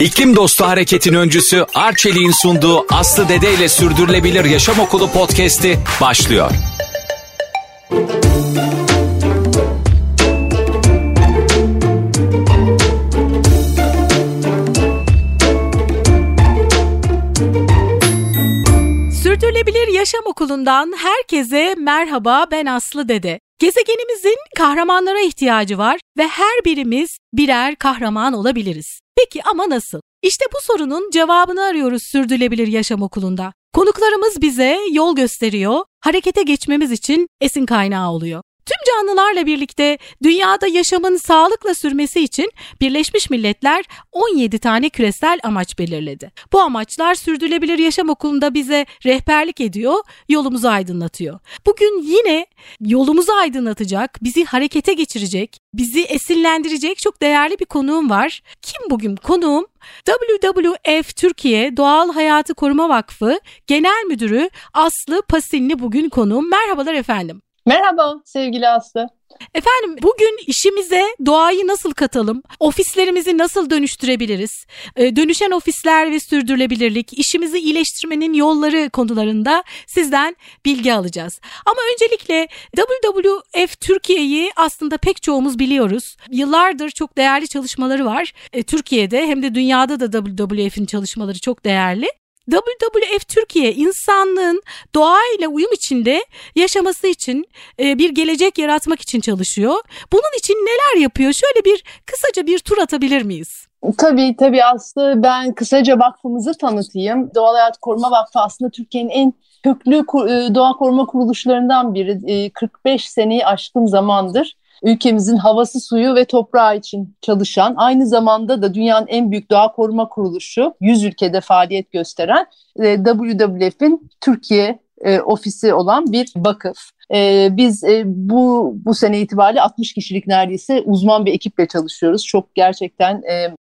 İklim Dostu Hareket'in öncüsü Arçelik'in sunduğu Aslı Dede ile Sürdürülebilir Yaşam Okulu podcast'i başlıyor. Sürdürülebilir Yaşam Okulu'ndan herkese merhaba ben Aslı Dede. Gezegenimizin kahramanlara ihtiyacı var ve her birimiz birer kahraman olabiliriz. Peki ama nasıl? İşte bu sorunun cevabını arıyoruz Sürdürülebilir Yaşam Okulu'nda. Konuklarımız bize yol gösteriyor, harekete geçmemiz için esin kaynağı oluyor. Tüm canlılarla birlikte dünyada yaşamın sağlıkla sürmesi için Birleşmiş Milletler 17 tane küresel amaç belirledi. Bu amaçlar Sürdürülebilir Yaşam Okulu'nda bize rehberlik ediyor, yolumuzu aydınlatıyor. Bugün yine yolumuzu aydınlatacak, bizi harekete geçirecek, bizi esinlendirecek çok değerli bir konuğum var. Kim bugün konuğum? WWF Türkiye Doğal Hayatı Koruma Vakfı Genel Müdürü Aslı Pasinli bugün konuğum. Merhabalar efendim. Merhaba sevgili Aslı. Efendim bugün işimize doğayı nasıl katalım? Ofislerimizi nasıl dönüştürebiliriz? Ee, dönüşen ofisler ve sürdürülebilirlik, işimizi iyileştirmenin yolları konularında sizden bilgi alacağız. Ama öncelikle WWF Türkiye'yi aslında pek çoğumuz biliyoruz. Yıllardır çok değerli çalışmaları var. Ee, Türkiye'de hem de dünyada da WWF'in çalışmaları çok değerli. WWF Türkiye insanlığın doğayla uyum içinde yaşaması için e, bir gelecek yaratmak için çalışıyor. Bunun için neler yapıyor? Şöyle bir kısaca bir tur atabilir miyiz? Tabii tabii Aslı ben kısaca vakfımızı tanıtayım. Doğal Hayat Koruma Vakfı aslında Türkiye'nin en köklü e, doğa koruma kuruluşlarından biri. 45 e, seneyi aşkın zamandır ülkemizin havası, suyu ve toprağı için çalışan, aynı zamanda da dünyanın en büyük doğa koruma kuruluşu, 100 ülkede faaliyet gösteren e, WWF'in Türkiye e, ofisi olan bir vakıf. E, biz bu bu sene itibariyle 60 kişilik neredeyse uzman bir ekiple çalışıyoruz. Çok gerçekten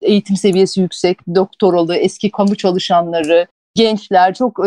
eğitim seviyesi yüksek, doktoralı, eski kamu çalışanları, gençler, çok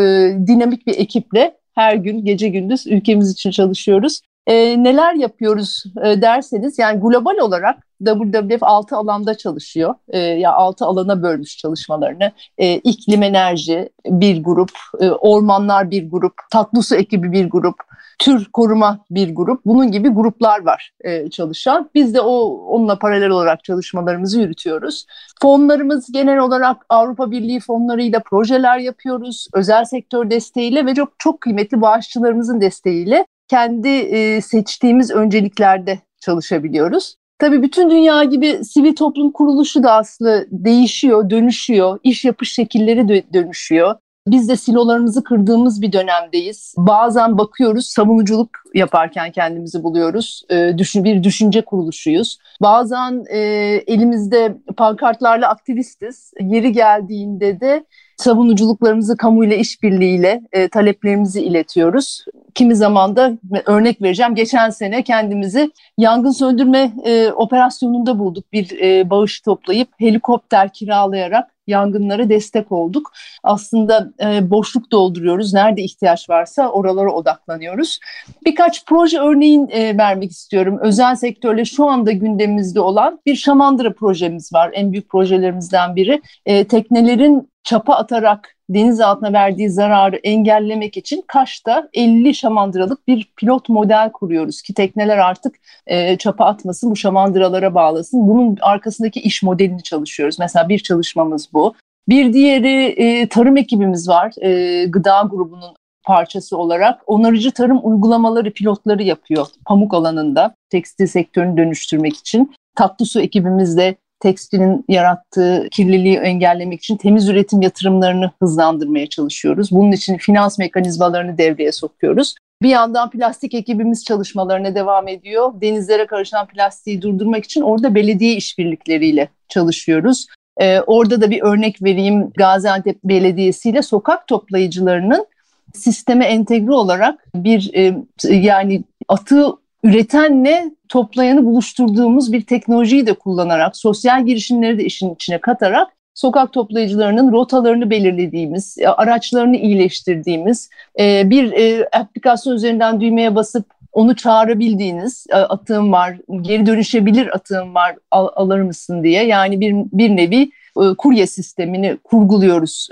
dinamik bir ekiple her gün gece gündüz ülkemiz için çalışıyoruz e, neler yapıyoruz e, derseniz yani global olarak WWF 6 alanda çalışıyor. E, ya 6 alana bölmüş çalışmalarını. E, iklim enerji bir grup, e, ormanlar bir grup, tatlı su ekibi bir grup, tür koruma bir grup. Bunun gibi gruplar var e, çalışan. Biz de o onunla paralel olarak çalışmalarımızı yürütüyoruz. Fonlarımız genel olarak Avrupa Birliği fonlarıyla projeler yapıyoruz. Özel sektör desteğiyle ve çok çok kıymetli bağışçılarımızın desteğiyle kendi e, seçtiğimiz önceliklerde çalışabiliyoruz. Tabii bütün dünya gibi sivil toplum kuruluşu da aslında değişiyor, dönüşüyor, iş yapış şekilleri de dönüşüyor. Biz de silolarımızı kırdığımız bir dönemdeyiz. Bazen bakıyoruz savunuculuk yaparken kendimizi buluyoruz. E, düşün, bir düşünce kuruluşuyuz. Bazen e, elimizde pankartlarla aktivistiz. Yeri geldiğinde de savunuculuklarımızı kamuyla işbirliğiyle e, taleplerimizi iletiyoruz. Kimi zaman da örnek vereceğim. Geçen sene kendimizi yangın söndürme e, operasyonunda bulduk. Bir e, bağış toplayıp helikopter kiralayarak yangınlara destek olduk. Aslında e, boşluk dolduruyoruz. Nerede ihtiyaç varsa oralara odaklanıyoruz. Birkaç proje örneğin e, vermek istiyorum. Özel sektörle şu anda gündemimizde olan bir şamandıra projemiz var. En büyük projelerimizden biri. E, teknelerin çapa atarak deniz altına verdiği zararı engellemek için Kaş'ta 50 şamandıralık bir pilot model kuruyoruz ki tekneler artık e, çapa atmasın, bu şamandıralara bağlasın. Bunun arkasındaki iş modelini çalışıyoruz. Mesela bir çalışmamız bu. Bir diğeri e, tarım ekibimiz var. E, gıda grubunun parçası olarak onarıcı tarım uygulamaları, pilotları yapıyor pamuk alanında tekstil sektörünü dönüştürmek için. Tatlı su ekibimizde tekstilin yarattığı kirliliği engellemek için temiz üretim yatırımlarını hızlandırmaya çalışıyoruz. Bunun için finans mekanizmalarını devreye sokuyoruz. Bir yandan plastik ekibimiz çalışmalarına devam ediyor. Denizlere karışan plastiği durdurmak için orada belediye işbirlikleriyle çalışıyoruz. Ee, orada da bir örnek vereyim. Gaziantep Belediyesi ile sokak toplayıcılarının sisteme entegre olarak bir e, yani atığı üretenle toplayanı buluşturduğumuz bir teknolojiyi de kullanarak, sosyal girişimleri de işin içine katarak sokak toplayıcılarının rotalarını belirlediğimiz, e, araçlarını iyileştirdiğimiz, e, bir e, aplikasyon üzerinden düğmeye basıp onu çağırabildiğiniz atığım var, geri dönüşebilir atığım var al, alır mısın diye. Yani bir, bir nevi kurye sistemini kurguluyoruz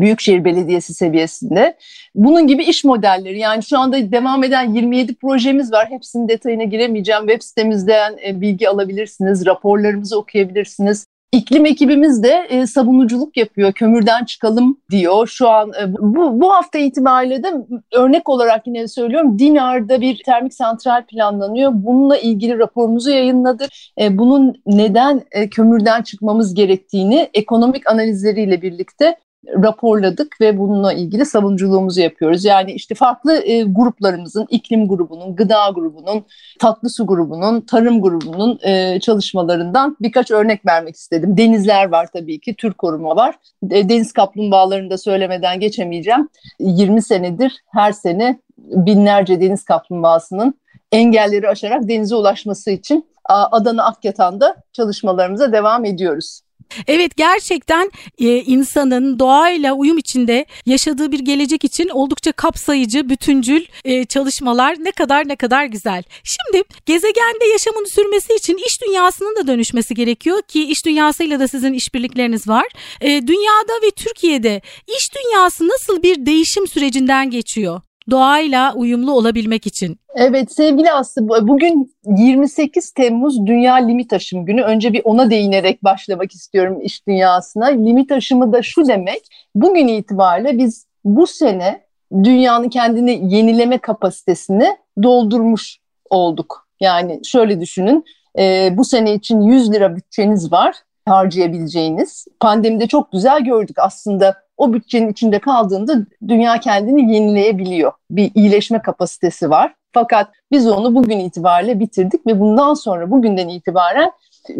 Büyükşehir Belediyesi seviyesinde. Bunun gibi iş modelleri yani şu anda devam eden 27 projemiz var. Hepsinin detayına giremeyeceğim. Web sitemizden e, bilgi alabilirsiniz, raporlarımızı okuyabilirsiniz. İklim ekibimiz de e, savunuculuk yapıyor. Kömürden çıkalım diyor. Şu an e, bu, bu hafta itibariyle de örnek olarak yine söylüyorum Dinar'da bir termik santral planlanıyor. Bununla ilgili raporumuzu yayınladık. E, bunun neden e, kömürden çıkmamız gerektiğini ekonomik analizleriyle birlikte raporladık ve bununla ilgili savunuculuğumuzu yapıyoruz. Yani işte farklı e, gruplarımızın, iklim grubunun, gıda grubunun, tatlı su grubunun, tarım grubunun e, çalışmalarından birkaç örnek vermek istedim. Denizler var tabii ki, tür koruma var. E, deniz kaplumbağalarını da söylemeden geçemeyeceğim. 20 senedir her sene binlerce deniz kaplumbağasının engelleri aşarak denize ulaşması için Adana Akyatan'da çalışmalarımıza devam ediyoruz. Evet gerçekten e, insanın doğayla uyum içinde yaşadığı bir gelecek için oldukça kapsayıcı, bütüncül e, çalışmalar ne kadar ne kadar güzel. Şimdi gezegende yaşamın sürmesi için iş dünyasının da dönüşmesi gerekiyor ki iş dünyasıyla da sizin işbirlikleriniz var. E, dünyada ve Türkiye'de iş dünyası nasıl bir değişim sürecinden geçiyor? Doğayla uyumlu olabilmek için. Evet sevgili Aslı bugün 28 Temmuz Dünya Limit Aşım Günü. Önce bir ona değinerek başlamak istiyorum iş dünyasına. Limit aşımı da şu demek. Bugün itibariyle biz bu sene dünyanın kendini yenileme kapasitesini doldurmuş olduk. Yani şöyle düşünün e, bu sene için 100 lira bütçeniz var harcayabileceğiniz. Pandemide çok güzel gördük aslında o bütçenin içinde kaldığında dünya kendini yenileyebiliyor. Bir iyileşme kapasitesi var. Fakat biz onu bugün itibariyle bitirdik ve bundan sonra bugünden itibaren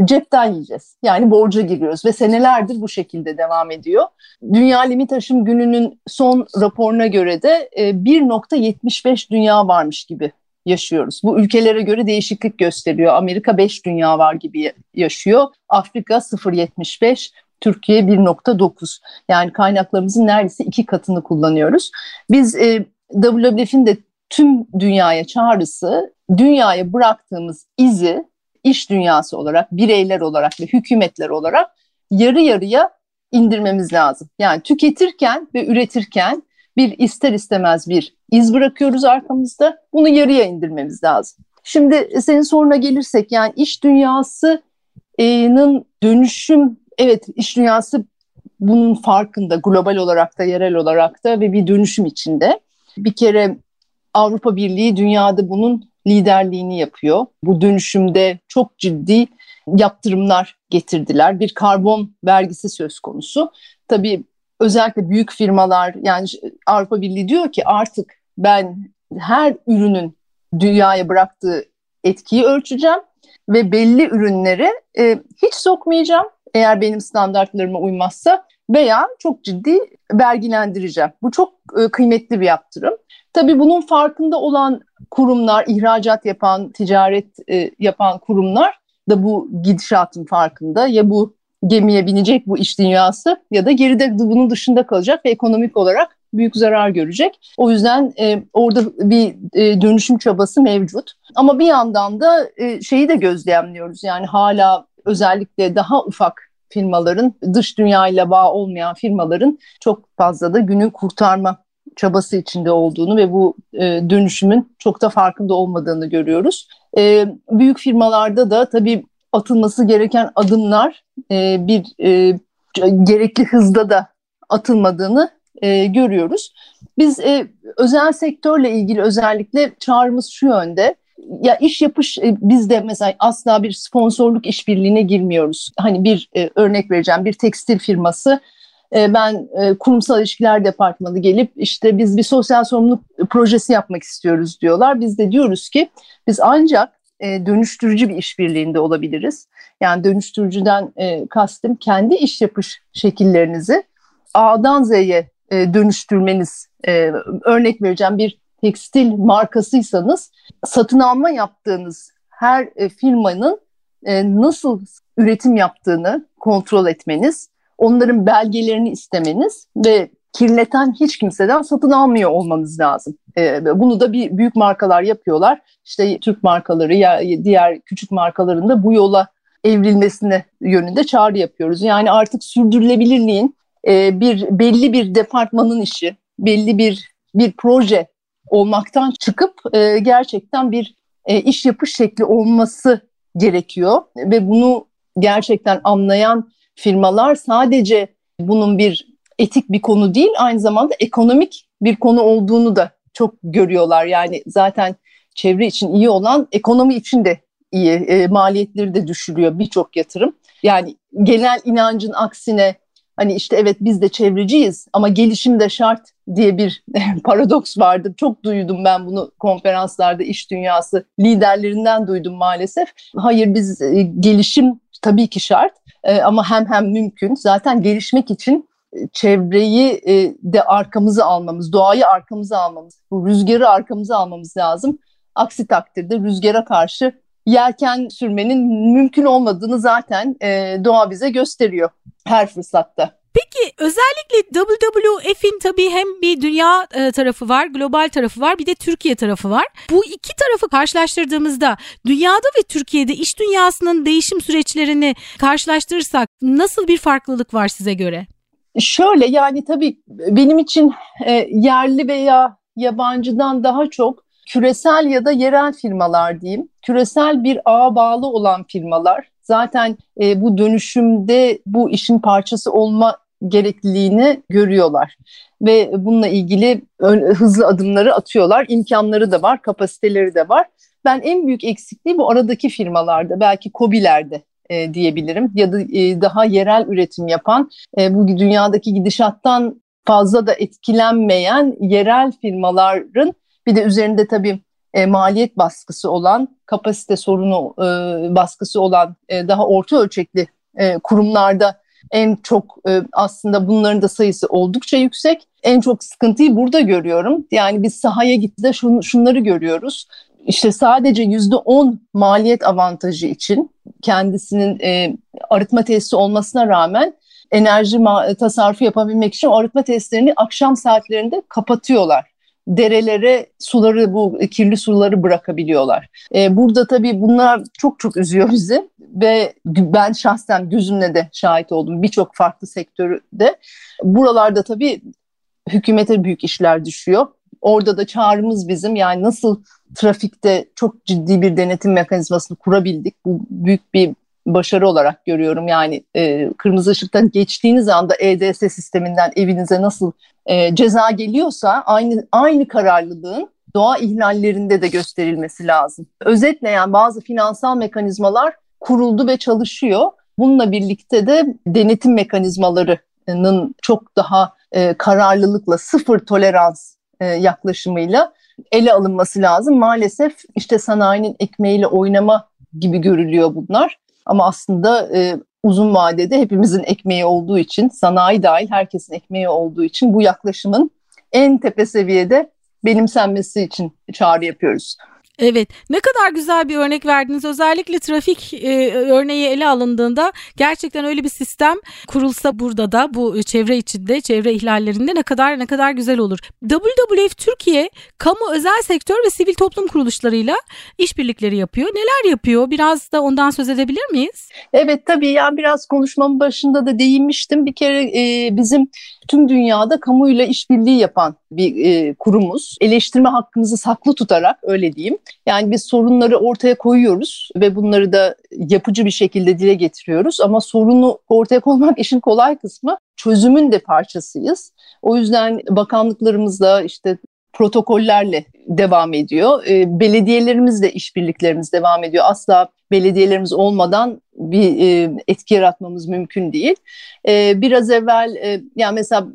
cepten yiyeceğiz. Yani borca giriyoruz ve senelerdir bu şekilde devam ediyor. Dünya Limit Aşım Günü'nün son raporuna göre de 1.75 e, dünya varmış gibi yaşıyoruz. Bu ülkelere göre değişiklik gösteriyor. Amerika 5 dünya var gibi yaşıyor. Afrika 0.75, Türkiye 1.9. Yani kaynaklarımızın neredeyse iki katını kullanıyoruz. Biz e, WWF'in de tüm dünyaya çağrısı, dünyaya bıraktığımız izi iş dünyası olarak, bireyler olarak ve hükümetler olarak yarı yarıya indirmemiz lazım. Yani tüketirken ve üretirken bir ister istemez bir iz bırakıyoruz arkamızda. Bunu yarıya indirmemiz lazım. Şimdi senin soruna gelirsek yani iş dünyasının dönüşüm evet iş dünyası bunun farkında global olarak da yerel olarak da ve bir dönüşüm içinde. Bir kere Avrupa Birliği dünyada bunun liderliğini yapıyor. Bu dönüşümde çok ciddi yaptırımlar getirdiler. Bir karbon vergisi söz konusu. Tabii özellikle büyük firmalar yani Avrupa Birliği diyor ki artık ben her ürünün dünyaya bıraktığı etkiyi ölçeceğim ve belli ürünleri e, hiç sokmayacağım eğer benim standartlarıma uymazsa veya çok ciddi vergilendireceğim. Bu çok e, kıymetli bir yaptırım. Tabii bunun farkında olan kurumlar, ihracat yapan, ticaret e, yapan kurumlar da bu gidişatın farkında. Ya bu gemiye binecek bu iş dünyası ya da geride bunun dışında kalacak ve ekonomik olarak büyük zarar görecek. O yüzden e, orada bir e, dönüşüm çabası mevcut. Ama bir yandan da e, şeyi de gözlemliyoruz. Yani hala özellikle daha ufak firmaların, dış dünyayla bağ olmayan firmaların çok fazla da günü kurtarma çabası içinde olduğunu ve bu e, dönüşümün çok da farkında olmadığını görüyoruz. E, büyük firmalarda da tabii atılması gereken adımlar e, bir e, gerekli hızda da atılmadığını e, görüyoruz. Biz e, özel sektörle ilgili özellikle çağrımız şu yönde ya iş yapış e, biz de mesela asla bir sponsorluk işbirliğine girmiyoruz. Hani bir e, örnek vereceğim bir tekstil firması e, ben e, kurumsal ilişkiler departmanı gelip işte biz bir sosyal sorumluluk projesi yapmak istiyoruz diyorlar. Biz de diyoruz ki biz ancak e, dönüştürücü bir işbirliğinde olabiliriz. Yani dönüştürücüden e, kastım kendi iş yapış şekillerinizi A'dan Z'ye e, dönüştürmeniz. E, örnek vereceğim bir tekstil markasıysanız satın alma yaptığınız her e, firmanın e, nasıl üretim yaptığını kontrol etmeniz, onların belgelerini istemeniz ve kirleten hiç kimseden satın almıyor olmanız lazım. E, bunu da bir büyük markalar yapıyorlar. İşte Türk markaları ya diğer küçük markaların da bu yola evrilmesine yönünde çağrı yapıyoruz. Yani artık sürdürülebilirliğin bir belli bir departmanın işi, belli bir bir proje olmaktan çıkıp e, gerçekten bir e, iş yapış şekli olması gerekiyor ve bunu gerçekten anlayan firmalar sadece bunun bir etik bir konu değil aynı zamanda ekonomik bir konu olduğunu da çok görüyorlar. Yani zaten çevre için iyi olan ekonomi için de iyi. E, maliyetleri de düşürüyor birçok yatırım. Yani genel inancın aksine hani işte evet biz de çevreciyiz ama gelişim de şart diye bir paradoks vardır. Çok duydum ben bunu konferanslarda iş dünyası liderlerinden duydum maalesef. Hayır biz e, gelişim tabii ki şart e, ama hem hem mümkün. Zaten gelişmek için e, çevreyi de arkamıza almamız, doğayı arkamıza almamız, bu rüzgarı arkamıza almamız lazım. Aksi takdirde rüzgara karşı yelken sürmenin mümkün olmadığını zaten doğa bize gösteriyor her fırsatta. Peki özellikle WWF'in tabii hem bir dünya e, tarafı var, global tarafı var, bir de Türkiye tarafı var. Bu iki tarafı karşılaştırdığımızda dünyada ve Türkiye'de iş dünyasının değişim süreçlerini karşılaştırırsak nasıl bir farklılık var size göre? Şöyle yani tabii benim için e, yerli veya yabancıdan daha çok küresel ya da yerel firmalar diyeyim. Küresel bir ağa bağlı olan firmalar zaten e, bu dönüşümde bu işin parçası olma gerekliliğini görüyorlar ve bununla ilgili hızlı adımları atıyorlar. İmkanları da var, kapasiteleri de var. Ben en büyük eksikliği bu aradaki firmalarda, belki COBİ'lerde e, diyebilirim ya da e, daha yerel üretim yapan, e, bu dünyadaki gidişattan fazla da etkilenmeyen yerel firmaların bir de üzerinde tabii e, maliyet baskısı olan, kapasite sorunu e, baskısı olan e, daha orta ölçekli e, kurumlarda en çok e, aslında bunların da sayısı oldukça yüksek. En çok sıkıntıyı burada görüyorum. Yani biz sahaya gitti de şun, şunları görüyoruz. İşte sadece yüzde on maliyet avantajı için kendisinin e, arıtma tesisi olmasına rağmen enerji tasarrufu yapabilmek için arıtma testlerini akşam saatlerinde kapatıyorlar derelere suları bu kirli suları bırakabiliyorlar. Ee, burada tabii bunlar çok çok üzüyor bizi ve ben şahsen gözümle de şahit oldum birçok farklı sektörde. Buralarda tabii hükümete büyük işler düşüyor. Orada da çağrımız bizim yani nasıl trafikte çok ciddi bir denetim mekanizmasını kurabildik. Bu büyük bir başarı olarak görüyorum. Yani e, kırmızı ışıktan geçtiğiniz anda EDS sisteminden evinize nasıl e, ceza geliyorsa aynı aynı kararlılığın doğa ihlallerinde de gösterilmesi lazım. Özetle yani bazı finansal mekanizmalar kuruldu ve çalışıyor. Bununla birlikte de denetim mekanizmalarının çok daha e, kararlılıkla, sıfır tolerans e, yaklaşımıyla ele alınması lazım. Maalesef işte sanayinin ekmeğiyle oynama gibi görülüyor bunlar. Ama aslında e, uzun vadede hepimizin ekmeği olduğu için, sanayi dahil herkesin ekmeği olduğu için bu yaklaşımın en tepe seviyede benimsenmesi için çağrı yapıyoruz. Evet ne kadar güzel bir örnek verdiniz. Özellikle trafik e, örneği ele alındığında gerçekten öyle bir sistem kurulsa burada da bu çevre içinde, çevre ihlallerinde ne kadar ne kadar güzel olur. WWF Türkiye kamu özel sektör ve sivil toplum kuruluşlarıyla işbirlikleri yapıyor. Neler yapıyor? Biraz da ondan söz edebilir miyiz? Evet tabii yani biraz konuşmamın başında da değinmiştim. Bir kere e, bizim tüm dünyada kamuyla işbirliği yapan bir e, kurumuz. Eleştirme hakkımızı saklı tutarak öyle diyeyim. Yani biz sorunları ortaya koyuyoruz ve bunları da yapıcı bir şekilde dile getiriyoruz. Ama sorunu ortaya koymak işin kolay kısmı çözümün de parçasıyız. O yüzden bakanlıklarımızla işte protokollerle devam ediyor. E, belediyelerimizle işbirliklerimiz devam ediyor. Asla belediyelerimiz olmadan bir e, etki yaratmamız mümkün değil. E, biraz evvel e, yani mesela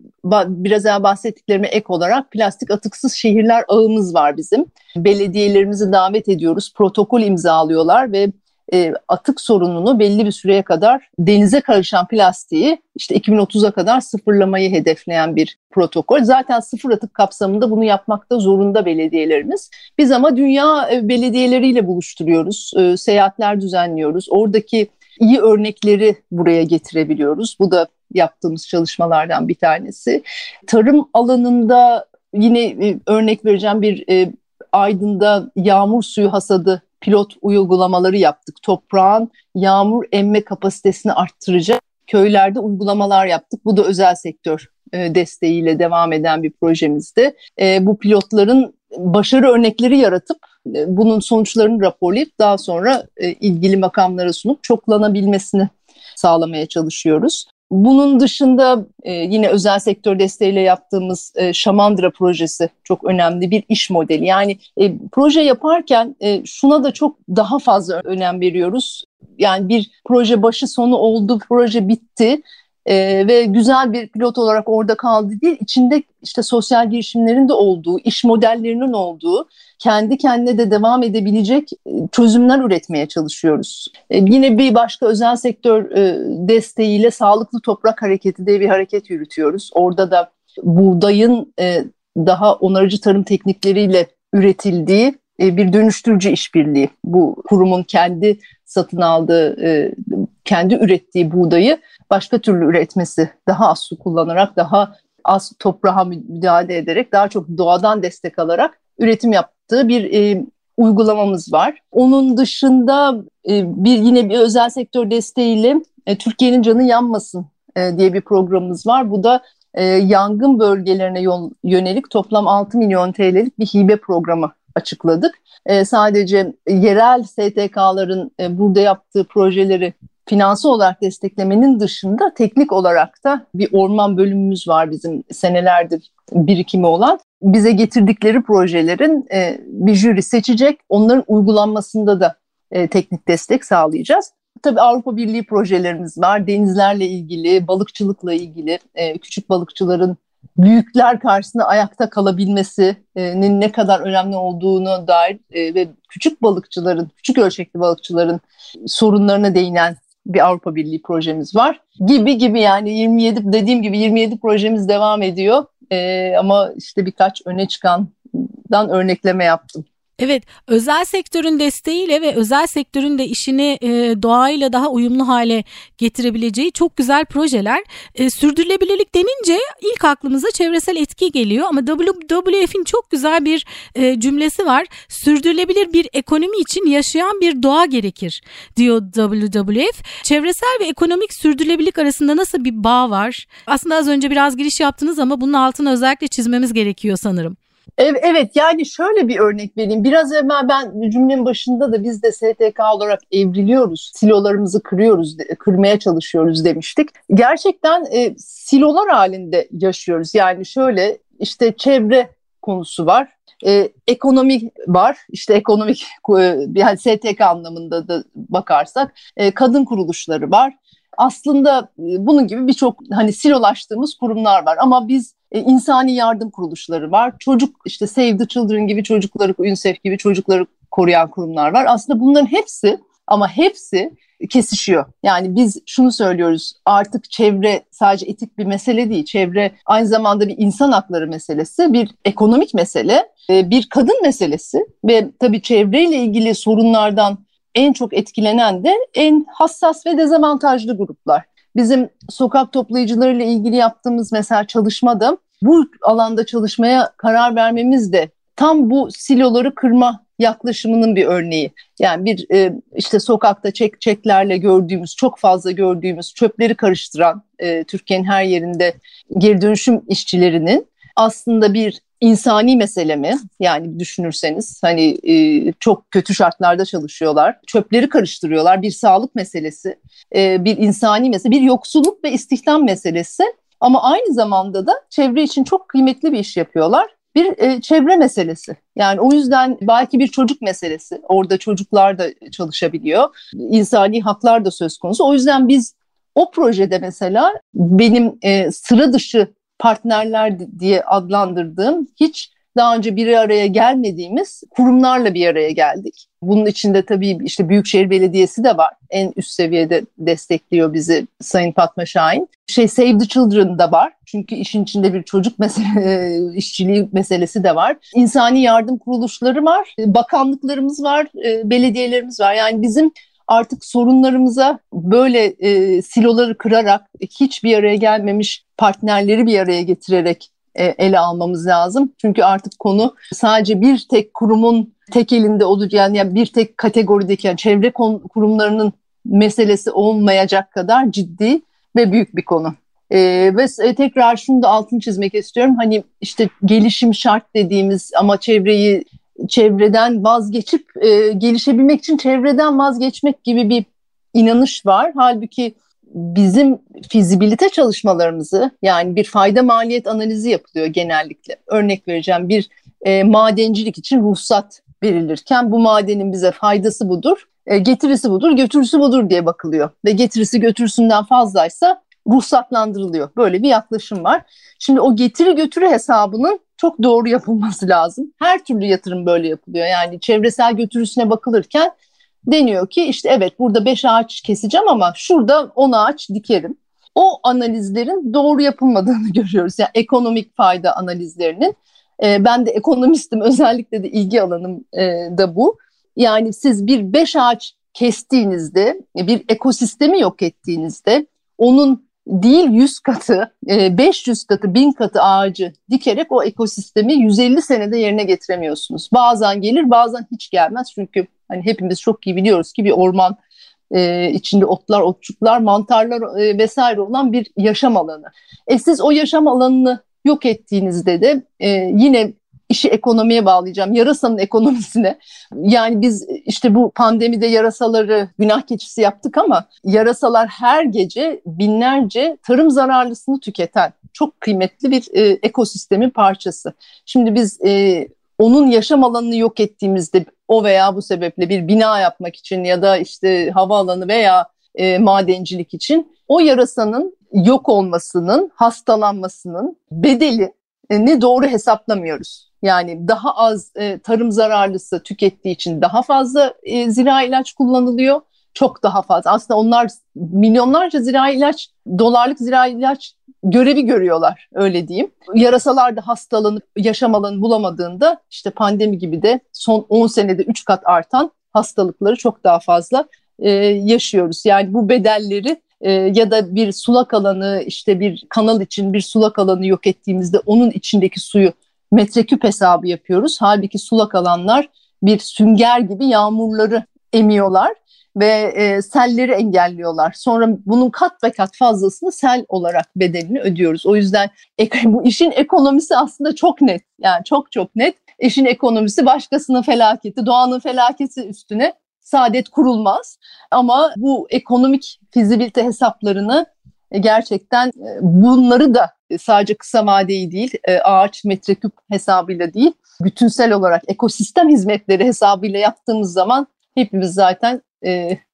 biraz evvel bahsettiklerime ek olarak plastik atıksız şehirler ağımız var bizim. Belediyelerimizi davet ediyoruz, protokol imzalıyorlar ve e, atık sorununu belli bir süreye kadar denize karışan plastiği işte 2030'a kadar sıfırlamayı hedefleyen bir protokol. Zaten sıfır atık kapsamında bunu yapmakta zorunda belediyelerimiz. Biz ama dünya e, belediyeleriyle buluşturuyoruz, e, seyahatler düzenliyoruz. Oradaki iyi örnekleri buraya getirebiliyoruz. Bu da yaptığımız çalışmalardan bir tanesi. Tarım alanında yine e, örnek vereceğim bir e, Aydın'da yağmur suyu hasadı pilot uygulamaları yaptık. Toprağın yağmur emme kapasitesini arttıracak köylerde uygulamalar yaptık. Bu da özel sektör e, desteğiyle devam eden bir projemizdi. E, bu pilotların başarı örnekleri yaratıp e, bunun sonuçlarını raporlayıp daha sonra ilgili makamlara sunup çoklanabilmesini sağlamaya çalışıyoruz. Bunun dışında yine özel sektör desteğiyle yaptığımız Şamandıra projesi çok önemli bir iş modeli. Yani proje yaparken şuna da çok daha fazla önem veriyoruz. Yani bir proje başı sonu oldu, proje bitti e, ve güzel bir pilot olarak orada kaldı değil. İçinde işte sosyal girişimlerin de olduğu, iş modellerinin olduğu, kendi kendine de devam edebilecek e, çözümler üretmeye çalışıyoruz. E, yine bir başka özel sektör e, desteğiyle Sağlıklı Toprak Hareketi diye bir hareket yürütüyoruz. Orada da buğdayın e, daha onarıcı tarım teknikleriyle üretildiği e, bir dönüştürücü işbirliği. Bu kurumun kendi satın aldığı, e, kendi ürettiği buğdayı başka türlü üretmesi, daha az su kullanarak, daha az toprağa müdahale ederek, daha çok doğadan destek alarak üretim yaptığı bir e, uygulamamız var. Onun dışında e, bir yine bir özel sektör desteğiyle e, Türkiye'nin canı yanmasın e, diye bir programımız var. Bu da e, yangın bölgelerine yönelik toplam 6 milyon TL'lik bir hibe programı açıkladık. E, sadece yerel STK'ların e, burada yaptığı projeleri finansal olarak desteklemenin dışında teknik olarak da bir orman bölümümüz var bizim senelerdir birikimi olan. Bize getirdikleri projelerin e, bir jüri seçecek, onların uygulanmasında da e, teknik destek sağlayacağız. Tabii Avrupa Birliği projelerimiz var. Denizlerle ilgili, balıkçılıkla ilgili, e, küçük balıkçıların büyükler karşısında ayakta kalabilmesinin ne kadar önemli olduğunu dair e, ve küçük balıkçıların, küçük ölçekli balıkçıların sorunlarına değinen bir Avrupa Birliği projemiz var. Gibi gibi yani 27 dediğim gibi 27 projemiz devam ediyor. Ee, ama işte birkaç öne çıkandan örnekleme yaptım. Evet, özel sektörün desteğiyle ve özel sektörün de işini e, doğayla daha uyumlu hale getirebileceği çok güzel projeler. E, sürdürülebilirlik denince ilk aklımıza çevresel etki geliyor ama WWF'in çok güzel bir e, cümlesi var. Sürdürülebilir bir ekonomi için yaşayan bir doğa gerekir diyor WWF. Çevresel ve ekonomik sürdürülebilirlik arasında nasıl bir bağ var? Aslında az önce biraz giriş yaptınız ama bunun altını özellikle çizmemiz gerekiyor sanırım. Evet yani şöyle bir örnek vereyim. Biraz evvel ben cümlenin başında da biz de STK olarak evriliyoruz. Silolarımızı kırıyoruz, kırmaya çalışıyoruz demiştik. Gerçekten e, silolar halinde yaşıyoruz. Yani şöyle işte çevre konusu var. E, ekonomi var. İşte ekonomik e, yani STK anlamında da bakarsak e, kadın kuruluşları var aslında e, bunun gibi birçok hani silolaştığımız kurumlar var ama biz e, insani yardım kuruluşları var. Çocuk işte Save the Children gibi çocukları, UNICEF gibi çocukları koruyan kurumlar var. Aslında bunların hepsi ama hepsi kesişiyor. Yani biz şunu söylüyoruz artık çevre sadece etik bir mesele değil. Çevre aynı zamanda bir insan hakları meselesi, bir ekonomik mesele, e, bir kadın meselesi ve tabii çevreyle ilgili sorunlardan en çok etkilenen de en hassas ve dezavantajlı gruplar. Bizim sokak toplayıcılarıyla ilgili yaptığımız mesela çalışmada bu alanda çalışmaya karar vermemiz de tam bu siloları kırma yaklaşımının bir örneği. Yani bir e, işte sokakta çek çeklerle gördüğümüz, çok fazla gördüğümüz çöpleri karıştıran e, Türkiye'nin her yerinde geri dönüşüm işçilerinin aslında bir insani mesele mi? Yani düşünürseniz hani e, çok kötü şartlarda çalışıyorlar. Çöpleri karıştırıyorlar. Bir sağlık meselesi, e, bir insani mesele, bir yoksulluk ve istihdam meselesi. Ama aynı zamanda da çevre için çok kıymetli bir iş yapıyorlar. Bir e, çevre meselesi. Yani o yüzden belki bir çocuk meselesi. Orada çocuklar da çalışabiliyor. İnsani haklar da söz konusu. O yüzden biz o projede mesela benim e, sıra dışı partnerler diye adlandırdığım hiç daha önce bir araya gelmediğimiz kurumlarla bir araya geldik. Bunun içinde tabii işte Büyükşehir Belediyesi de var. En üst seviyede destekliyor bizi Sayın Fatma Şahin. Şey Save the Children da var. Çünkü işin içinde bir çocuk mesele, işçiliği meselesi de var. İnsani yardım kuruluşları var. Bakanlıklarımız var, e, belediyelerimiz var. Yani bizim artık sorunlarımıza böyle e, siloları kırarak hiç bir araya gelmemiş partnerleri bir araya getirerek e, ele almamız lazım. Çünkü artık konu sadece bir tek kurumun tek elinde olacak yani bir tek kategorideki yani çevre kurumlarının meselesi olmayacak kadar ciddi ve büyük bir konu. Ee, ve tekrar şunu da altını çizmek istiyorum. Hani işte gelişim şart dediğimiz ama çevreyi çevreden vazgeçip e, gelişebilmek için çevreden vazgeçmek gibi bir inanış var. Halbuki bizim fizibilite çalışmalarımızı yani bir fayda maliyet analizi yapılıyor genellikle. Örnek vereceğim bir e, madencilik için ruhsat verilirken bu madenin bize faydası budur, e, getirisi budur, götürüsü budur diye bakılıyor. Ve getirisi götürüsünden fazlaysa ruhsatlandırılıyor. Böyle bir yaklaşım var. Şimdi o getiri götürü hesabının çok doğru yapılması lazım. Her türlü yatırım böyle yapılıyor. Yani çevresel götürüsüne bakılırken deniyor ki işte evet burada 5 ağaç keseceğim ama şurada 10 ağaç dikerim. O analizlerin doğru yapılmadığını görüyoruz. Yani ekonomik fayda analizlerinin. E, ben de ekonomistim özellikle de ilgi alanım e, da bu. Yani siz bir 5 ağaç kestiğinizde, bir ekosistemi yok ettiğinizde onun değil 100 katı, 500 e, katı, 1000 katı ağacı dikerek o ekosistemi 150 senede yerine getiremiyorsunuz. Bazen gelir, bazen hiç gelmez. Çünkü hani hepimiz çok iyi biliyoruz ki bir orman e, içinde otlar, otçuklar, mantarlar e, vesaire olan bir yaşam alanı. E siz o yaşam alanını yok ettiğinizde de e, yine işi ekonomiye bağlayacağım. Yarasanın ekonomisine. Yani biz işte bu pandemide yarasaları günah keçisi yaptık ama yarasalar her gece binlerce tarım zararlısını tüketen çok kıymetli bir e, ekosistemin parçası. Şimdi biz e, onun yaşam alanını yok ettiğimizde o veya bu sebeple bir bina yapmak için ya da işte havaalanı veya e, madencilik için o yarasanın yok olmasının, hastalanmasının bedeli ne doğru hesaplamıyoruz. Yani daha az e, tarım zararlısı tükettiği için daha fazla e, zira ilaç kullanılıyor. Çok daha fazla. Aslında onlar milyonlarca zira ilaç, dolarlık zira ilaç görevi görüyorlar öyle diyeyim. Yarasalar da hastalanıp yaşam alanı bulamadığında işte pandemi gibi de son 10 senede 3 kat artan hastalıkları çok daha fazla e, yaşıyoruz. Yani bu bedelleri e, ya da bir sulak alanı işte bir kanal için bir sulak alanı yok ettiğimizde onun içindeki suyu metreküp hesabı yapıyoruz. Halbuki sulak alanlar bir sünger gibi yağmurları emiyorlar ve e, selleri engelliyorlar. Sonra bunun kat ve kat fazlasını sel olarak bedelini ödüyoruz. O yüzden bu işin ekonomisi aslında çok net. Yani çok çok net. İşin ekonomisi başkasının felaketi, doğanın felaketi üstüne saadet kurulmaz. Ama bu ekonomik fizibilite hesaplarını e, gerçekten e, bunları da sadece kısa vadeyi değil, e, ağaç metreküp hesabıyla değil, bütünsel olarak ekosistem hizmetleri hesabıyla yaptığımız zaman hepimiz zaten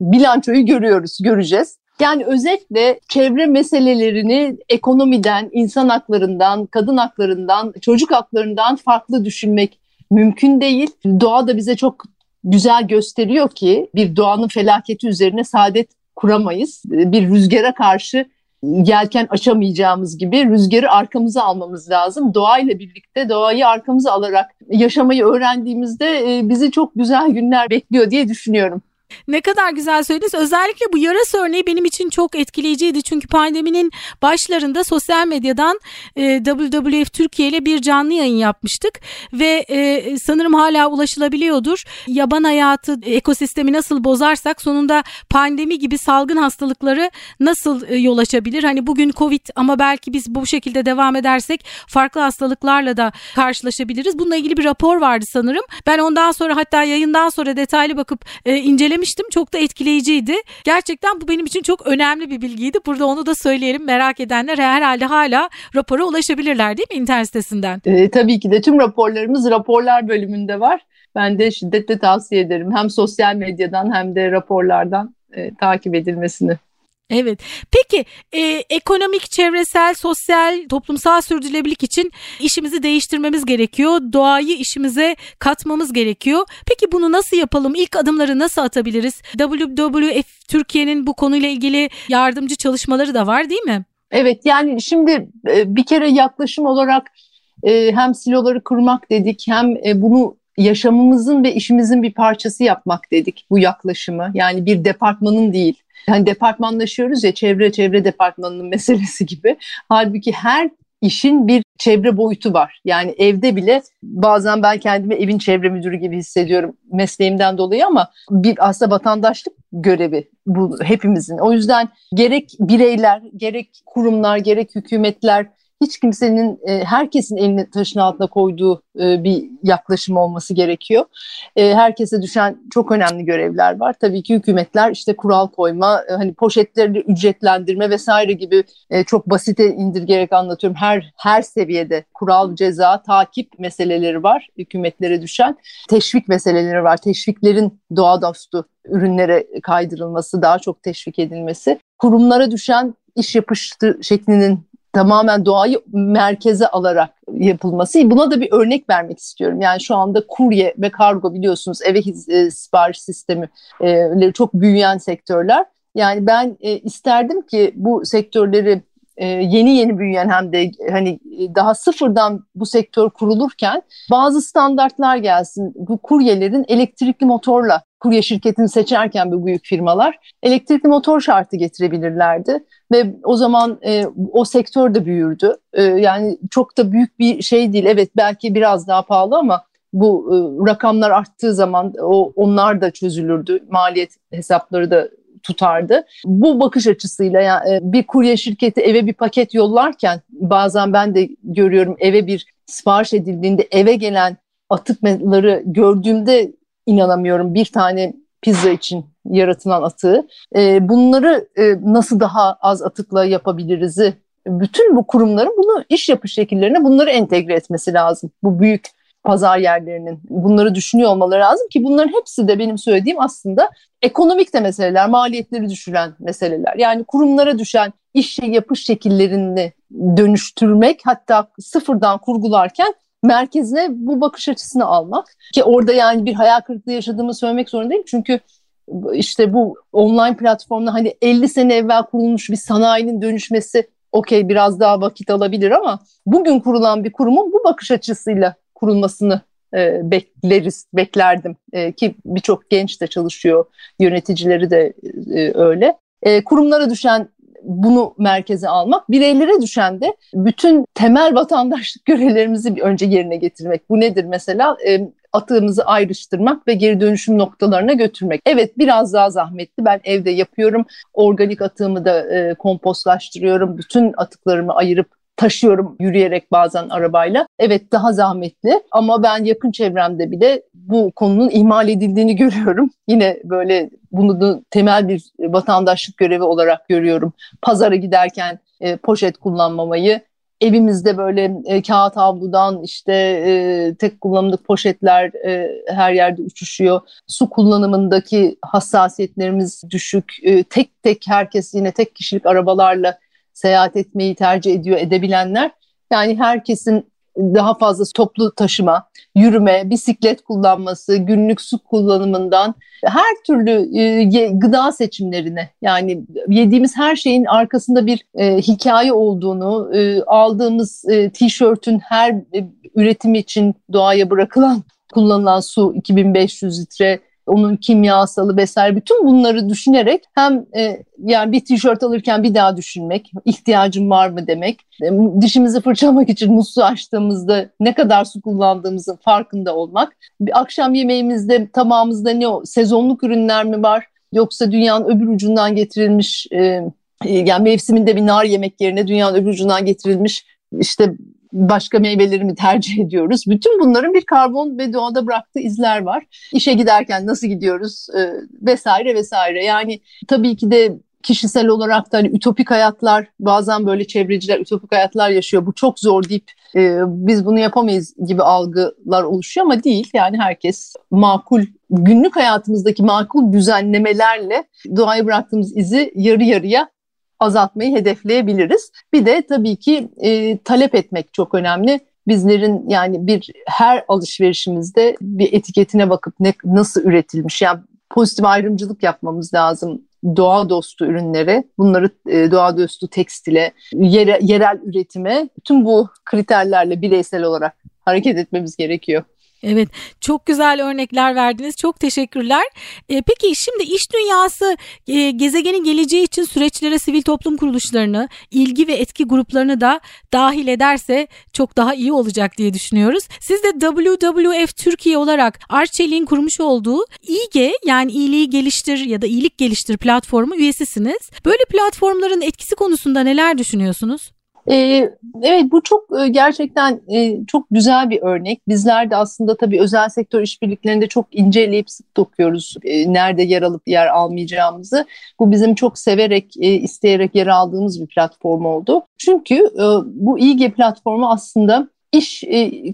bilançoyu görüyoruz, göreceğiz. Yani özetle çevre meselelerini ekonomiden, insan haklarından, kadın haklarından, çocuk haklarından farklı düşünmek mümkün değil. Doğa da bize çok güzel gösteriyor ki bir doğanın felaketi üzerine saadet kuramayız. Bir rüzgara karşı yelken açamayacağımız gibi rüzgarı arkamıza almamız lazım. Doğayla birlikte doğayı arkamıza alarak yaşamayı öğrendiğimizde e, bizi çok güzel günler bekliyor diye düşünüyorum. Ne kadar güzel söylediniz. Özellikle bu yarası örneği benim için çok etkileyiciydi. Çünkü pandeminin başlarında sosyal medyadan e, WWF Türkiye ile bir canlı yayın yapmıştık. Ve e, sanırım hala ulaşılabiliyordur. Yaban hayatı ekosistemi nasıl bozarsak sonunda pandemi gibi salgın hastalıkları nasıl e, yol açabilir? Hani bugün Covid ama belki biz bu şekilde devam edersek farklı hastalıklarla da karşılaşabiliriz. Bununla ilgili bir rapor vardı sanırım. Ben ondan sonra hatta yayından sonra detaylı bakıp e, incelemiştim dinlemiştim. Çok da etkileyiciydi. Gerçekten bu benim için çok önemli bir bilgiydi. Burada onu da söyleyelim. Merak edenler herhalde hala rapora ulaşabilirler değil mi internet sitesinden? E, tabii ki de tüm raporlarımız raporlar bölümünde var. Ben de şiddetle tavsiye ederim. Hem sosyal medyadan hem de raporlardan e, takip edilmesini. Evet. Peki e, ekonomik, çevresel, sosyal, toplumsal sürdürülebilirlik için işimizi değiştirmemiz gerekiyor. Doğayı işimize katmamız gerekiyor. Peki bunu nasıl yapalım? İlk adımları nasıl atabiliriz? WWF Türkiye'nin bu konuyla ilgili yardımcı çalışmaları da var değil mi? Evet yani şimdi e, bir kere yaklaşım olarak e, hem siloları kurmak dedik hem e, bunu yaşamımızın ve işimizin bir parçası yapmak dedik bu yaklaşımı. Yani bir departmanın değil hani departmanlaşıyoruz ya çevre çevre departmanının meselesi gibi. Halbuki her işin bir çevre boyutu var. Yani evde bile bazen ben kendimi evin çevre müdürü gibi hissediyorum mesleğimden dolayı ama bir aslında vatandaşlık görevi bu hepimizin. O yüzden gerek bireyler, gerek kurumlar, gerek hükümetler hiç kimsenin, e, herkesin elini taşın altına koyduğu e, bir yaklaşım olması gerekiyor. E, herkese düşen çok önemli görevler var. Tabii ki hükümetler işte kural koyma, e, hani poşetleri ücretlendirme vesaire gibi e, çok basite indirgerek anlatıyorum. Her her seviyede kural, ceza, takip meseleleri var hükümetlere düşen. Teşvik meseleleri var. Teşviklerin doğa dostu ürünlere kaydırılması, daha çok teşvik edilmesi. Kurumlara düşen iş yapıştı şeklinin tamamen doğayı merkeze alarak yapılması. Buna da bir örnek vermek istiyorum. Yani şu anda kurye ve kargo biliyorsunuz eve e, sipariş sistemi e, çok büyüyen sektörler. Yani ben e, isterdim ki bu sektörleri e, yeni yeni büyüyen hem de hani daha sıfırdan bu sektör kurulurken bazı standartlar gelsin. Bu kuryelerin elektrikli motorla kurye şirketini seçerken bu büyük firmalar elektrikli motor şartı getirebilirlerdi ve o zaman e, o sektör de büyürdü. E, yani çok da büyük bir şey değil. Evet belki biraz daha pahalı ama bu e, rakamlar arttığı zaman o onlar da çözülürdü. Maliyet hesapları da tutardı. Bu bakış açısıyla yani e, bir kurye şirketi eve bir paket yollarken bazen ben de görüyorum eve bir sipariş edildiğinde eve gelen atıkları gördüğümde inanamıyorum. Bir tane pizza için yaratılan atığı. E, bunları e, nasıl daha az atıkla yapabiliriz'i bütün bu kurumların bunu iş yapış şekillerine bunları entegre etmesi lazım. Bu büyük pazar yerlerinin bunları düşünüyor olmaları lazım ki bunların hepsi de benim söylediğim aslında ekonomik de meseleler, maliyetleri düşüren meseleler. Yani kurumlara düşen iş yapış şekillerini dönüştürmek hatta sıfırdan kurgularken merkezine bu bakış açısını almak ki orada yani bir hayal kırıklığı yaşadığımı söylemek zorundayım çünkü işte bu online platformda hani 50 sene evvel kurulmuş bir sanayinin dönüşmesi okey biraz daha vakit alabilir ama bugün kurulan bir kurumun bu bakış açısıyla kurulmasını e, bekleriz, beklerdim e, ki birçok genç de çalışıyor, yöneticileri de e, öyle. E, kurumlara düşen bunu merkeze almak, bireylere düşen de bütün temel vatandaşlık görevlerimizi bir önce yerine getirmek. Bu nedir mesela? E, atığımızı ayrıştırmak ve geri dönüşüm noktalarına götürmek. Evet biraz daha zahmetli. Ben evde yapıyorum. Organik atığımı da e, kompostlaştırıyorum. Bütün atıklarımı ayırıp taşıyorum yürüyerek bazen arabayla. Evet daha zahmetli ama ben yakın çevremde bile bu konunun ihmal edildiğini görüyorum. Yine böyle bunu da temel bir vatandaşlık görevi olarak görüyorum. Pazara giderken e, poşet kullanmamayı, evimizde böyle e, kağıt havludan işte e, tek kullanımlık poşetler e, her yerde uçuşuyor. Su kullanımındaki hassasiyetlerimiz düşük. E, tek tek herkes yine tek kişilik arabalarla seyahat etmeyi tercih ediyor edebilenler. Yani herkesin daha fazla toplu taşıma, yürüme, bisiklet kullanması, günlük su kullanımından her türlü e, gıda seçimlerine yani yediğimiz her şeyin arkasında bir e, hikaye olduğunu, e, aldığımız tişörtün her e, üretimi için doğaya bırakılan kullanılan su 2500 litre onun kimyasalı vesaire bütün bunları düşünerek hem e, yani bir tişört alırken bir daha düşünmek, ihtiyacım var mı demek, e, dişimizi fırçalamak için musluğu açtığımızda ne kadar su kullandığımızın farkında olmak, bir akşam yemeğimizde tabağımızda ne o sezonluk ürünler mi var yoksa dünyanın öbür ucundan getirilmiş e, e yani mevsiminde bir nar yemek yerine dünyanın öbür ucundan getirilmiş işte başka meyveleri mi tercih ediyoruz? Bütün bunların bir karbon ve doğada bıraktığı izler var. İşe giderken nasıl gidiyoruz e, vesaire vesaire. Yani tabii ki de kişisel olarak da hani ütopik hayatlar bazen böyle çevreciler ütopik hayatlar yaşıyor. Bu çok zor deyip e, biz bunu yapamayız gibi algılar oluşuyor ama değil. Yani herkes makul günlük hayatımızdaki makul düzenlemelerle doğaya bıraktığımız izi yarı yarıya azaltmayı hedefleyebiliriz. Bir de tabii ki e, talep etmek çok önemli. Bizlerin yani bir her alışverişimizde bir etiketine bakıp ne nasıl üretilmiş yani pozitif ayrımcılık yapmamız lazım doğa dostu ürünlere, bunları e, doğa dostu tekstile, yere, yerel üretime, tüm bu kriterlerle bireysel olarak hareket etmemiz gerekiyor. Evet çok güzel örnekler verdiniz çok teşekkürler. E, peki şimdi iş dünyası e, gezegenin geleceği için süreçlere sivil toplum kuruluşlarını ilgi ve etki gruplarını da dahil ederse çok daha iyi olacak diye düşünüyoruz. Siz de WWF Türkiye olarak Arçelik'in kurmuş olduğu İGE yani iyiliği geliştir ya da iyilik geliştir platformu üyesisiniz. Böyle platformların etkisi konusunda neler düşünüyorsunuz? Ee, evet bu çok e, gerçekten e, çok güzel bir örnek. Bizler de aslında tabii özel sektör işbirliklerinde çok inceleyip sık dokuyoruz e, nerede yer alıp yer almayacağımızı. Bu bizim çok severek, isteyerek yer aldığımız bir platform oldu. Çünkü bu İGE platformu aslında iş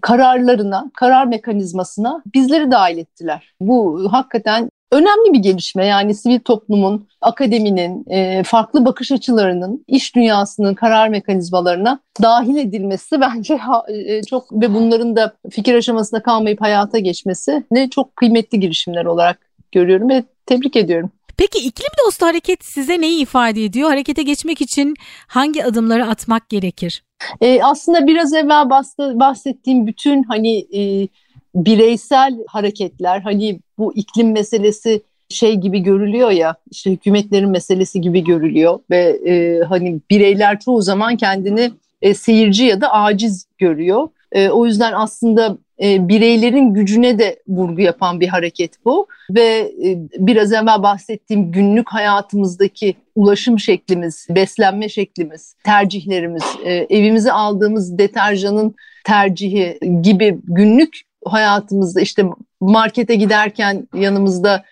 kararlarına, karar mekanizmasına bizleri dahil ettiler. Bu hakikaten önemli bir gelişme. Yani sivil toplumun, akademinin, e, farklı bakış açılarının iş dünyasının karar mekanizmalarına dahil edilmesi bence ha, e, çok ve bunların da fikir aşamasında kalmayıp hayata geçmesi ne çok kıymetli girişimler olarak görüyorum ve tebrik ediyorum. Peki iklim dostu hareket size neyi ifade ediyor? Harekete geçmek için hangi adımları atmak gerekir? E, aslında biraz evvel bahsettiğim bütün hani e, bireysel hareketler hani bu iklim meselesi şey gibi görülüyor ya işte hükümetlerin meselesi gibi görülüyor ve e, hani bireyler çoğu zaman kendini e, seyirci ya da aciz görüyor. E, o yüzden aslında e, bireylerin gücüne de vurgu yapan bir hareket bu ve e, biraz evvel bahsettiğim günlük hayatımızdaki ulaşım şeklimiz, beslenme şeklimiz, tercihlerimiz, e, evimize aldığımız deterjanın tercihi gibi günlük hayatımızda işte markete giderken yanımızda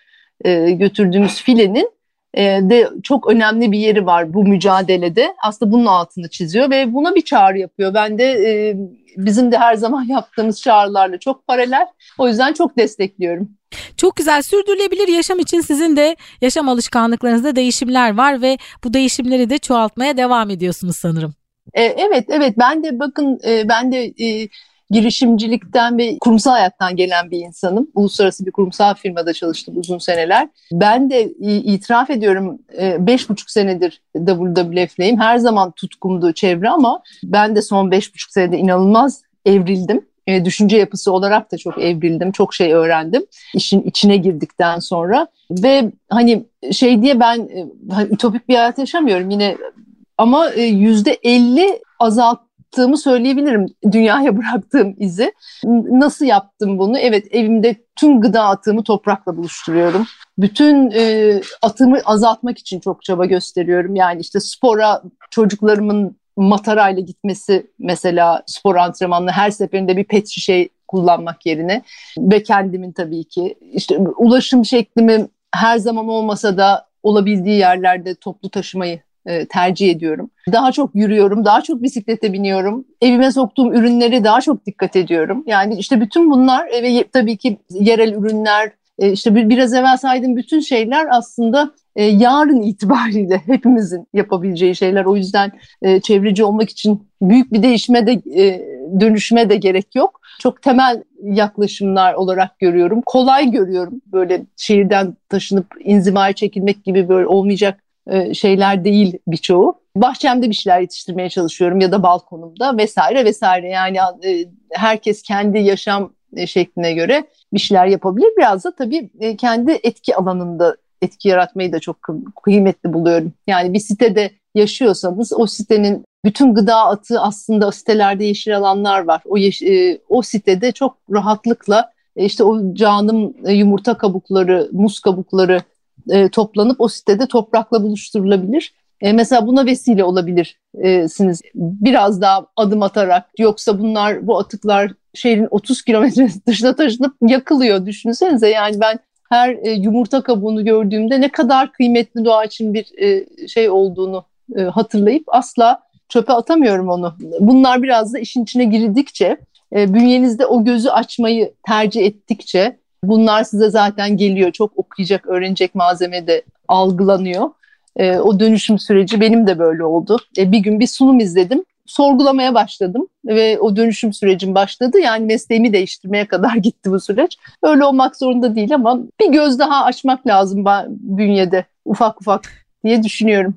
e, götürdüğümüz filenin e, de çok önemli bir yeri var bu mücadelede. Aslında bunun altını çiziyor ve buna bir çağrı yapıyor. Ben de e, bizim de her zaman yaptığımız çağrılarla çok paralel. O yüzden çok destekliyorum. Çok güzel sürdürülebilir yaşam için sizin de yaşam alışkanlıklarınızda değişimler var ve bu değişimleri de çoğaltmaya devam ediyorsunuz sanırım. E, evet evet ben de bakın e, ben de e, girişimcilikten ve kurumsal hayattan gelen bir insanım. Uluslararası bir kurumsal firmada çalıştım uzun seneler. Ben de itiraf ediyorum e, beş buçuk senedir WWF'leyim. Her zaman tutkumdu çevre ama ben de son beş buçuk senede inanılmaz evrildim e, düşünce yapısı olarak da çok evrildim. Çok şey öğrendim işin içine girdikten sonra. Ve hani şey diye ben e, ütopik bir hayat yaşamıyorum yine ama yüzde elli azalt yaptığımı söyleyebilirim dünyaya bıraktığım izi. Nasıl yaptım bunu? Evet evimde tüm gıda atığımı toprakla buluşturuyorum. Bütün e, atımı azaltmak için çok çaba gösteriyorum. Yani işte spora çocuklarımın matarayla gitmesi mesela spor antrenmanına her seferinde bir pet şişe kullanmak yerine ve kendimin tabii ki işte ulaşım şeklimi her zaman olmasa da olabildiği yerlerde toplu taşımayı e, tercih ediyorum. Daha çok yürüyorum, daha çok bisiklete biniyorum. Evime soktuğum ürünleri daha çok dikkat ediyorum. Yani işte bütün bunlar ve tabii ki yerel ürünler, e, işte biraz evvel saydığım bütün şeyler aslında e, yarın itibariyle hepimizin yapabileceği şeyler. O yüzden çevreci olmak için büyük bir değişime de dönüşme de gerek yok. Çok temel yaklaşımlar olarak görüyorum. Kolay görüyorum. Böyle şehirden taşınıp inzivaya çekilmek gibi böyle olmayacak e, şeyler değil birçoğu. Bahçemde bir şeyler yetiştirmeye çalışıyorum ya da balkonumda vesaire vesaire. Yani e, herkes kendi yaşam e, şekline göre bir şeyler yapabilir. Biraz da tabii kendi etki alanında etki yaratmayı da çok kıymetli buluyorum. Yani bir sitede yaşıyorsanız o sitenin bütün gıda atığı aslında sitelerde yeşil alanlar var. O, yeş- o sitede çok rahatlıkla işte o canım yumurta kabukları, muz kabukları e, toplanıp o sitede toprakla buluşturulabilir. E, mesela buna vesile olabilirsiniz biraz daha adım atarak. Yoksa bunlar bu atıklar şehrin 30 kilometre dışına taşınıp yakılıyor düşünsenize. Yani ben her e, yumurta kabuğunu gördüğümde ne kadar kıymetli doğa için bir e, şey olduğunu e, hatırlayıp asla çöpe atamıyorum onu. Bunlar biraz da işin içine girdikçe, e, bünyenizde o gözü açmayı tercih ettikçe Bunlar size zaten geliyor. Çok okuyacak, öğrenecek malzeme de algılanıyor. E, o dönüşüm süreci benim de böyle oldu. E, bir gün bir sunum izledim. Sorgulamaya başladım ve o dönüşüm sürecim başladı. Yani mesleğimi değiştirmeye kadar gitti bu süreç. Öyle olmak zorunda değil ama bir göz daha açmak lazım bünyede ufak ufak diye düşünüyorum.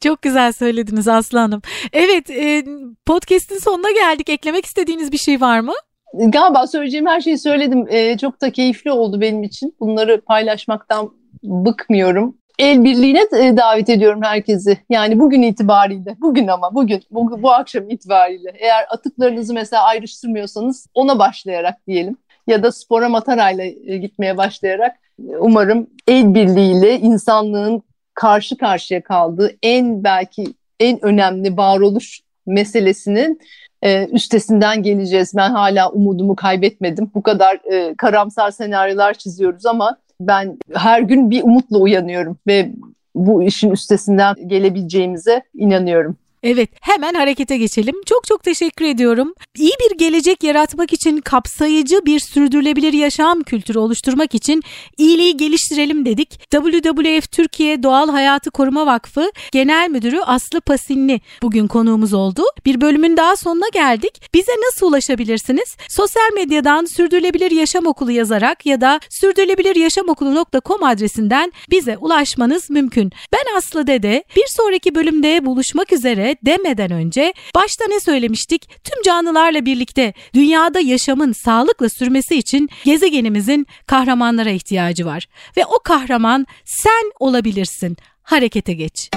Çok güzel söylediniz Aslı Hanım. Evet, e, podcast'in sonuna geldik. Eklemek istediğiniz bir şey var mı? Galiba söyleyeceğim her şeyi söyledim. Ee, çok da keyifli oldu benim için. Bunları paylaşmaktan bıkmıyorum. El birliğine e, davet ediyorum herkesi. Yani bugün itibariyle, bugün ama bugün, bu, bu akşam itibariyle. Eğer atıklarınızı mesela ayrıştırmıyorsanız ona başlayarak diyelim. Ya da spora matarayla e, gitmeye başlayarak umarım el birliğiyle insanlığın karşı karşıya kaldığı en belki en önemli varoluş meselesinin e, üstesinden geleceğiz. Ben hala umudumu kaybetmedim. Bu kadar e, karamsar senaryolar çiziyoruz ama ben her gün bir umutla uyanıyorum ve bu işin üstesinden gelebileceğimize inanıyorum. Evet, hemen harekete geçelim. Çok çok teşekkür ediyorum. İyi bir gelecek yaratmak için kapsayıcı bir sürdürülebilir yaşam kültürü oluşturmak için iyiliği geliştirelim dedik. WWF Türkiye Doğal Hayatı Koruma Vakfı Genel Müdürü Aslı Pasinli bugün konuğumuz oldu. Bir bölümün daha sonuna geldik. Bize nasıl ulaşabilirsiniz? Sosyal medyadan Sürdürülebilir Yaşam Okulu yazarak ya da sürdürülebiliryaşamokulu.com adresinden bize ulaşmanız mümkün. Ben Aslı Dede. Bir sonraki bölümde buluşmak üzere demeden önce başta ne söylemiştik? Tüm canlılarla birlikte dünyada yaşamın sağlıkla sürmesi için gezegenimizin kahramanlara ihtiyacı var. Ve o kahraman sen olabilirsin. Harekete geç.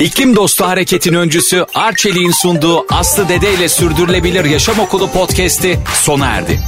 İklim Dostu Hareket'in öncüsü Arçelik'in sunduğu Aslı Dede ile Sürdürülebilir Yaşam Okulu podcast'i sona erdi.